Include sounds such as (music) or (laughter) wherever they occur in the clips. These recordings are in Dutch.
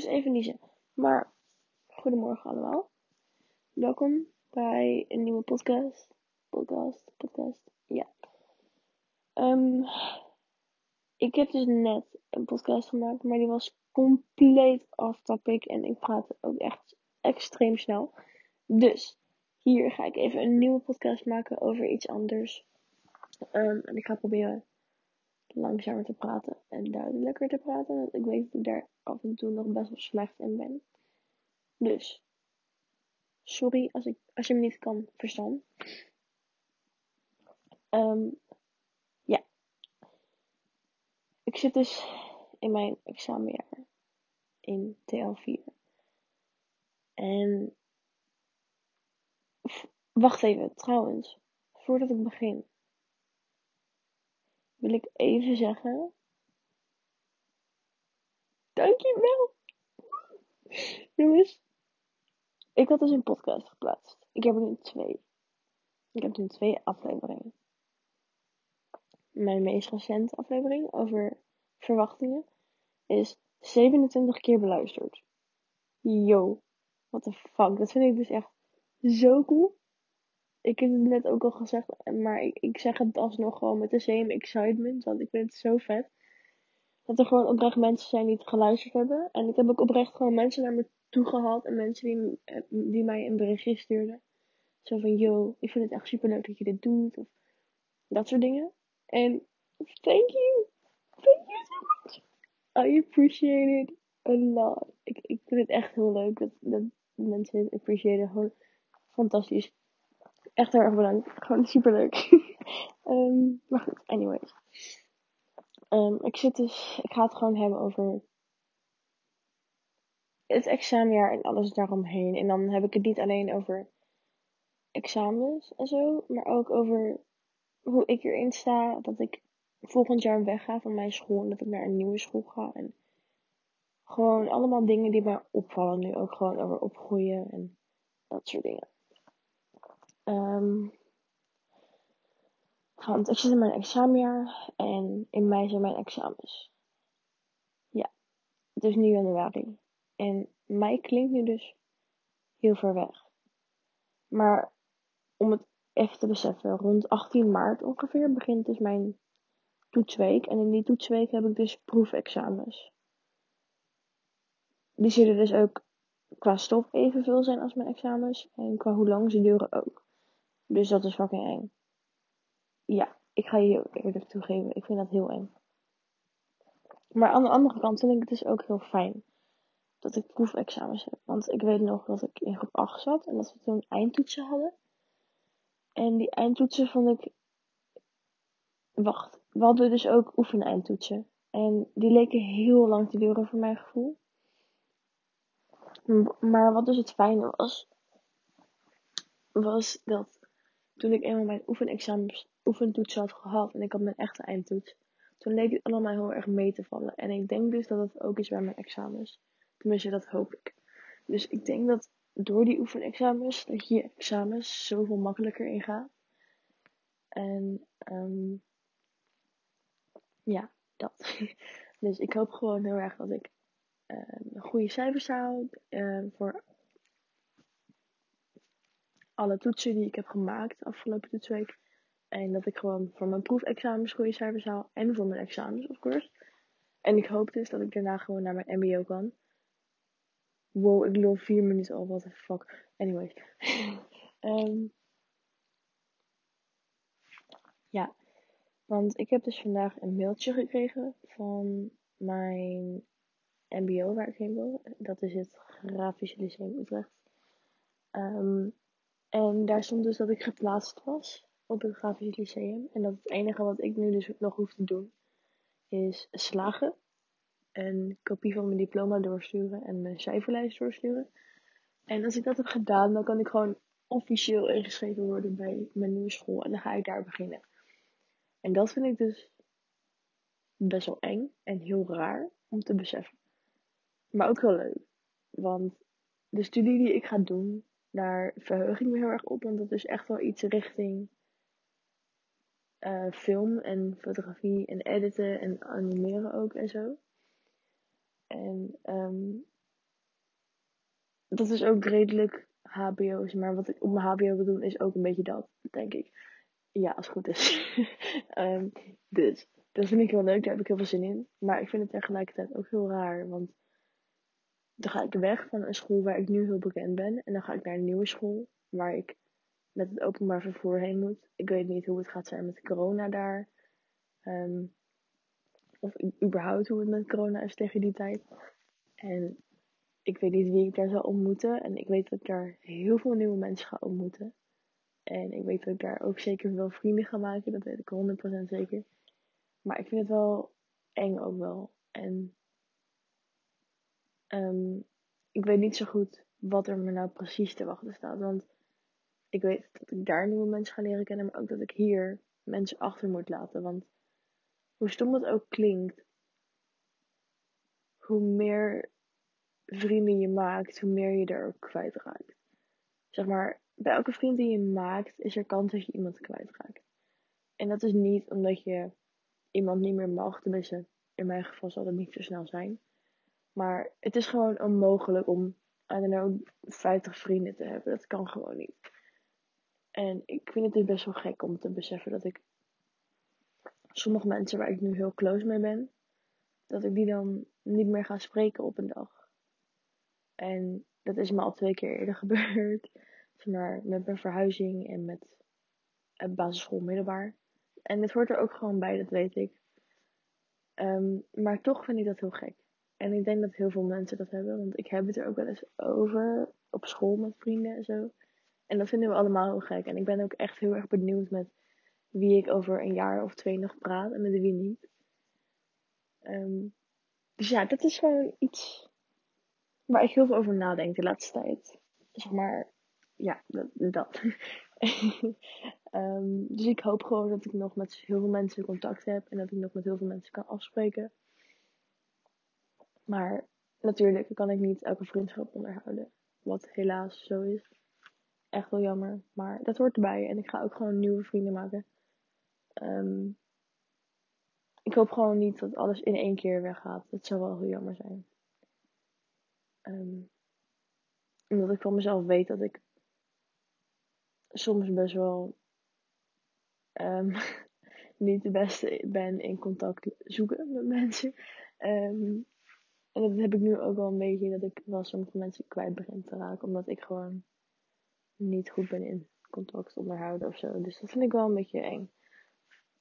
moest even niezen. Maar, goedemorgen allemaal. Welkom bij een nieuwe podcast. Podcast, podcast, ja. Um, ik heb dus net een podcast gemaakt, maar die was compleet off topic. En ik praatte ook echt extreem snel. Dus, hier ga ik even een nieuwe podcast maken over iets anders. Um, en ik ga proberen langzamer te praten en duidelijker te praten. Want ik weet dat ik daar af en toe nog best wel slecht in ben. Dus, sorry als, ik, als je me niet kan verstaan. Um, ja. Ik zit dus in mijn examenjaar in TL4. En wacht even, trouwens, voordat ik begin wil ik even zeggen. Dankjewel. Jongens, ik had dus een podcast geplaatst. Ik heb er nu twee. Ik heb nu twee afleveringen. Mijn meest recente aflevering over verwachtingen is 27 keer beluisterd. Yo, what the fuck. Dat vind ik dus echt zo cool ik heb het net ook al gezegd, maar ik, zeg het alsnog gewoon met de same excitement, want ik vind het zo vet. Dat er gewoon oprecht mensen zijn die het geluisterd hebben. En ik heb ook oprecht gewoon mensen naar me toe gehad en mensen die, die mij een berichtje stuurden. Zo van, yo, ik vind het echt super leuk dat je dit doet. Of dat soort dingen. En thank you. Thank you so much. I appreciate it a lot. Ik, ik vind het echt heel leuk dat, dat mensen het appreciëren. Gewoon fantastisch. Echt heel erg bedankt. Gewoon super leuk. um, (laughs) maar goed, anyways. Um, ik zit dus, ik ga het gewoon hebben over het examenjaar en alles daaromheen. En dan heb ik het niet alleen over examens en zo, maar ook over hoe ik erin sta. Dat ik volgend jaar wegga van mijn school en dat ik naar een nieuwe school ga. En gewoon allemaal dingen die mij opvallen nu ook gewoon over opgroeien en dat soort dingen. Um, want ik zit in mijn examenjaar en in mei zijn mijn examens. Ja, het is nu januari. En mei klinkt nu dus heel ver weg. Maar om het even te beseffen, rond 18 maart ongeveer begint dus mijn toetsweek. En in die toetsweek heb ik dus proefexamens. Die zullen dus ook qua stof evenveel zijn als mijn examens. En qua hoe lang ze duren ook. Dus dat is fucking eng. Ja, ik ga je heel eerlijk toegeven. Ik vind dat heel eng. Maar aan de andere kant vind ik het dus ook heel fijn dat ik proefexamens heb. Want ik weet nog dat ik in groep 8 zat en dat we toen eindtoetsen hadden. En die eindtoetsen vond ik. Wacht, we hadden dus ook oefeneindtoetsen. En die leken heel lang te duren voor mijn gevoel. Maar wat dus het fijne was, was dat toen ik eenmaal mijn oefenexamens, oefentoets had gehad en ik had mijn echte eindtoets, toen leek het allemaal heel erg mee te vallen. En ik denk dus dat het ook is bij mijn examens. Tenminste, dat hoop ik. Dus ik denk dat door die oefenexamens, dat je examens zoveel makkelijker ingaat. En um, ja, dat. (laughs) dus ik hoop gewoon heel erg dat ik uh, goede cijfers haal uh, voor alle toetsen die ik heb gemaakt afgelopen toetsweek. En dat ik gewoon voor mijn proefexamens goede cijfers haal. En voor mijn examens, of course. En ik hoop dus dat ik daarna gewoon naar mijn MBO kan. Wow, ik loop vier minuten al. What the fuck. Anyways. um, (laughs) ja. Want ik heb dus vandaag een mailtje gekregen van mijn MBO waar ik heen wil. Dat is het Grafisch Lyceum Utrecht. Um, en daar stond dus dat ik geplaatst was op het Grafisch Lyceum. En dat het enige wat ik nu dus nog hoef te doen is slagen. Een kopie van mijn diploma doorsturen en mijn cijferlijst doorsturen. En als ik dat heb gedaan, dan kan ik gewoon officieel ingeschreven worden bij mijn nieuwe school. En dan ga ik daar beginnen. En dat vind ik dus best wel eng en heel raar om te beseffen. Maar ook heel leuk. Want de studie die ik ga doen, daar verheug ik me heel erg op. Want dat is echt wel iets richting uh, film en fotografie en editen en animeren ook en zo. En um, dat is ook redelijk HBO's. Maar wat ik op mijn HBO wil doen is ook een beetje dat, denk ik. Ja, als het goed is. (laughs) Ehm, dus, dat vind ik wel leuk. Daar heb ik heel veel zin in. Maar ik vind het tegelijkertijd ook heel raar. Want dan ga ik weg van een school waar ik nu heel bekend ben. En dan ga ik naar een nieuwe school waar ik met het openbaar vervoer heen moet. Ik weet niet hoe het gaat zijn met corona daar. Ehm, of überhaupt hoe het met corona is tegen die tijd. En ik weet niet wie ik daar zal ontmoeten. En ik weet dat ik daar heel veel nieuwe mensen ga ontmoeten. En ik weet dat ik daar ook zeker veel vrienden ga maken. Dat weet ik 100% zeker. Maar ik vind het wel eng ook wel. En um, ik weet niet zo goed wat er me nou precies te wachten staat. Want ik weet dat ik daar nieuwe mensen ga leren kennen. Maar ook dat ik hier mensen achter moet laten. Want hoe stom het ook klinkt. Hoe meer vrienden je maakt, hoe meer je er ook kwijtraakt. Zeg maar, bij elke vriend die je maakt, is er kans dat je iemand kwijtraakt. En dat is niet omdat je iemand niet meer mag. Tenminste, in mijn geval zal dat niet zo snel zijn. Maar het is gewoon onmogelijk om, I don't know, 50 vrienden te hebben. Dat kan gewoon niet. En ik vind het dus best wel gek om te beseffen dat ik sommige mensen waar ik nu heel close mee ben, dat ik die dan niet meer ga spreken op een dag. En dat is me al twee keer eerder (laughs) gebeurd. Maar met mijn verhuizing en met het basisschool middelbaar. En het hoort er ook gewoon bij, dat weet ik. Ehm, maar toch vind ik dat heel gek. En ik denk dat heel veel mensen dat hebben, want ik heb het er ook wel eens over op school met vrienden en zo. En dat vinden we allemaal heel gek. En ik ben ook echt heel erg benieuwd met wie ik over een jaar of twee nog praat en met wie niet. Ehm, dus ja, dat is gewoon iets waar ik heel veel over nadenk de laatste tijd. Zeg maar, ja, dat. dat. um, (laughs) dus ik hoop gewoon dat ik nog met heel veel mensen contact heb en dat ik nog met heel veel mensen kan afspreken. Maar natuurlijk kan ik niet elke vriendschap onderhouden. Wat helaas zo is. Echt wel jammer. Maar dat hoort erbij. En ik ga ook gewoon nieuwe vrienden maken. Um, ik hoop gewoon niet dat alles in één keer weggaat. Dat zou wel heel jammer zijn. Um, omdat ik van mezelf weet dat ik soms best wel um, (laughs) niet de beste ben in contact zoeken met mensen. Um, en dat heb ik nu ook wel een beetje, dat ik wel sommige mensen kwijt begin te raken. Omdat ik gewoon niet goed ben in contact onderhouden of zo. Dus dat vind ik wel een beetje eng.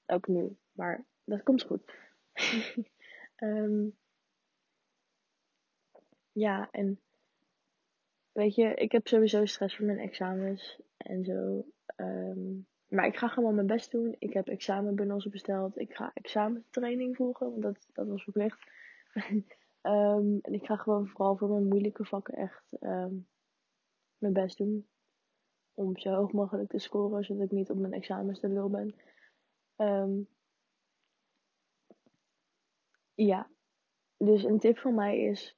Ook nu. Maar dat komt goed. um, (laughs) ja, en weet je, ik heb sowieso stress voor mijn examens en zo. Um, maar ik ga gewoon mijn best doen. Ik heb examenbundels besteld. Ik ga examentraining volgen, want dat, dat was verplicht. (laughs) Um, en ik ga gewoon vooral voor mijn moeilijke vakken echt um, mijn best doen. Om zo hoog mogelijk te scoren, zodat ik niet op mijn examens te lul ben. Um, ja, dus een tip van mij is: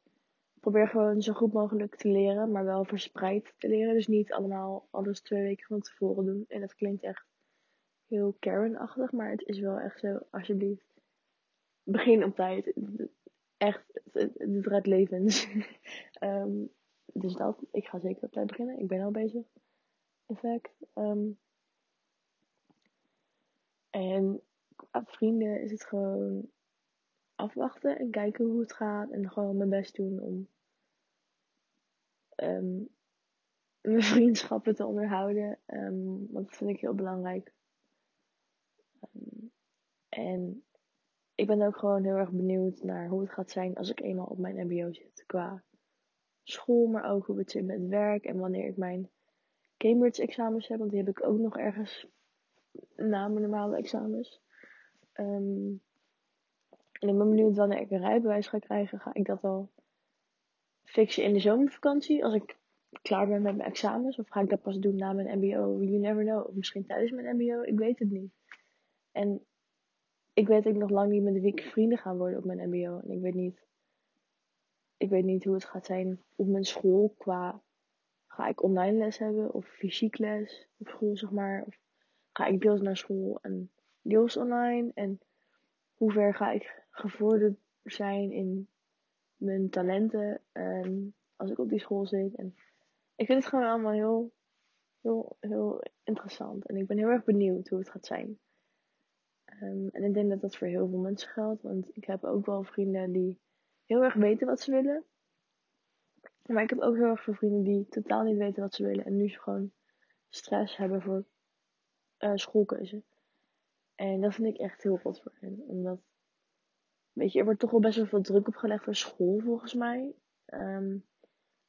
probeer gewoon zo goed mogelijk te leren, maar wel verspreid te leren. Dus niet allemaal alles twee weken van tevoren doen. En dat klinkt echt heel Karen-achtig, maar het is wel echt zo, alsjeblieft. Begin op tijd echt, het, redt levens. um, (laughs) dus dat, ik ga zeker op tijd beginnen. Ik ben al bezig. In fact. Um, en vrienden is het gewoon afwachten en kijken hoe het gaat. En gewoon mijn best doen om um, mijn (laughs) vriendschappen te onderhouden. Want dat vind ik heel belangrijk. En ik ben ook gewoon heel erg benieuwd naar hoe het gaat zijn als ik eenmaal op mijn MBO zit. Qua school, maar ook hoe het zit met werk en wanneer ik mijn Cambridge-examens heb. Want die heb ik ook nog ergens na mijn normale examens. Um, en ik ben benieuwd wanneer ik een rijbewijs ga krijgen. Ga ik dat al fixen in de zomervakantie? Als ik klaar ben met mijn examens? Of ga ik dat pas doen na mijn MBO? You never know. Of misschien tijdens mijn MBO? Ik weet het niet. En ik weet ook nog lang niet met wie vrienden gaan worden op mijn MBO. En ik weet niet. Ik weet niet hoe het gaat zijn op mijn school qua. Ga ik online les hebben of fysiek les op school, zeg maar. Of ga ik deels naar school en deels online. En hoe ver ga ik gevorderd zijn in mijn talenten um, als ik op die school zit. En ik vind het gewoon allemaal heel, heel, heel interessant. En ik ben heel erg benieuwd hoe het gaat zijn. Ehm, en ik denk dat dat voor heel veel mensen geldt. Want ik heb ook wel vrienden die heel erg weten wat ze willen. Maar ik heb ook heel erg veel vrienden die totaal niet weten wat ze willen. En nu gewoon stress hebben voor uh, schoolkeuze. En dat vind ik echt heel goed voor hen. Omdat, weet je, er wordt toch wel best wel veel druk opgelegd voor school volgens mij. Ehm,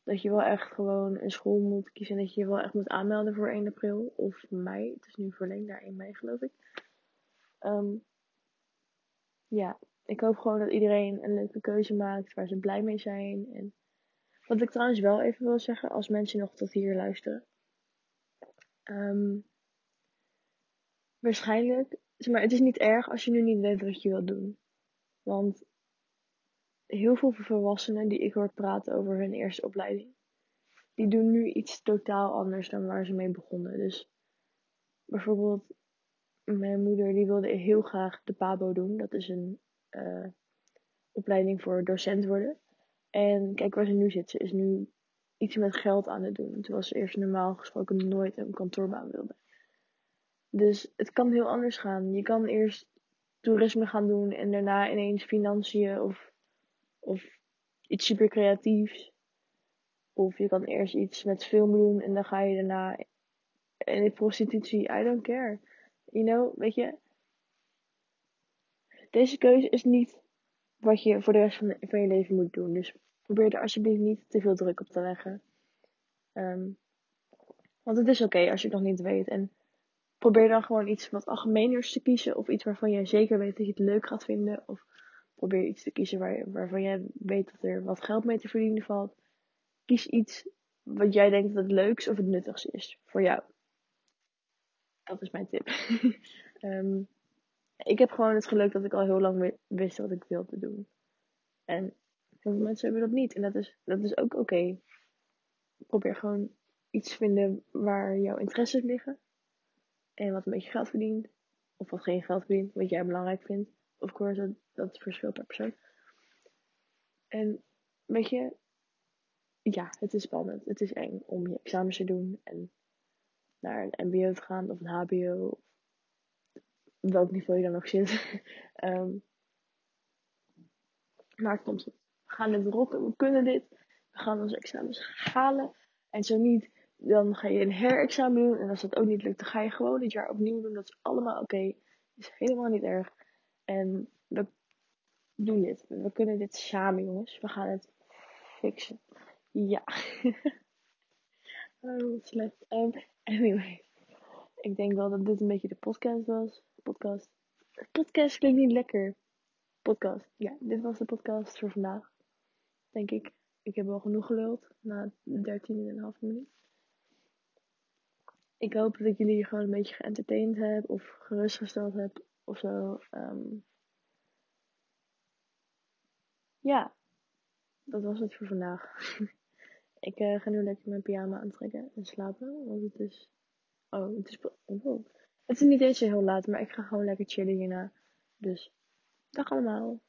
dat je wel echt gewoon een school moet kiezen. En dat je je wel echt moet aanmelden voor 1 april of mei. Het is nu verlengd naar 1 mei geloof ik. Ehm, ja, ik hoop gewoon dat iedereen een leuke keuze maakt waar ze blij mee zijn. En wat ik trouwens wel even wil zeggen, als mensen nog tot hier luisteren. Um, waarschijnlijk, zeg maar, het is niet erg als je nu niet weet wat je wilt doen. Want heel veel volwassenen die ik hoor praten over hun eerste opleiding, die doen nu iets totaal anders dan waar ze mee begonnen. Dus bijvoorbeeld, mijn moeder die wilde heel graag de PABO doen. Dat is een uh, opleiding voor docent worden. En kijk waar ze nu zit. Ze is nu iets met geld aan het doen. Terwijl ze eerst normaal gesproken nooit een kantoorbaan wilde. Dus het kan heel anders gaan. Je kan eerst toerisme gaan doen en daarna ineens financiën of, of iets super creatiefs. Of je kan eerst iets met film doen en dan ga je daarna in de prostitutie. I don't care. You know, weet je. Deze keuze is niet wat je voor de rest van, je leven moet doen. Dus probeer er alsjeblieft niet te veel druk op te leggen. Um, want het is oké als je het nog niet weet. En probeer dan gewoon iets wat algemeners te kiezen. Of iets waarvan jij zeker weet dat je het leuk gaat vinden. Of probeer iets te kiezen waar, waarvan jij weet dat er wat geld mee te verdienen valt. Kies iets wat jij denkt dat het leukste of het nuttigste is voor jou. Dat is mijn tip. um, (laughs) ik heb gewoon het geluk dat ik al heel lang wist wat ik wilde doen. En veel mensen hebben dat niet. En dat is, dat is ook oké. Probeer gewoon iets te vinden waar jouw interesses liggen. En wat een beetje geld verdient. Of wat geen geld verdient, wat jij belangrijk vindt. Of course, dat, dat verschilt per persoon. En weet je, ja, het is spannend. Het is eng om je examens te doen en naar een MBO te gaan of een HBO. Welk niveau je dan ook zit. um, (laughs) maar het komt goed. We gaan dit rocken, we kunnen dit. We gaan onze examens halen. En zo niet, dan ga je een herexamen doen. En als dat ook niet lukt, dan ga je gewoon dit jaar opnieuw doen. Dat is allemaal oké. Okay. is helemaal niet erg. En we doen dit. We kunnen dit samen, jongens. We gaan het fixen. Ja. (laughs) oh, slecht. Um, anyway. Ik denk wel dat dit een beetje de podcast was. Podcast. Podcast klinkt niet lekker. Podcast. Ja, dit was de podcast voor vandaag. Denk ik. Ik heb wel genoeg geluld na 13,5 minuut. Ik hoop dat ik jullie gewoon een beetje geëntertained heb of gerustgesteld heb of zo. Um, ja, dat was het voor vandaag. (laughs) ik uh, ga nu lekker mijn pyjama aantrekken en slapen, want het is. Oh, het is. Oh, het is niet eens heel laat, maar ik ga gewoon lekker chillen hierna. Dus, dag allemaal.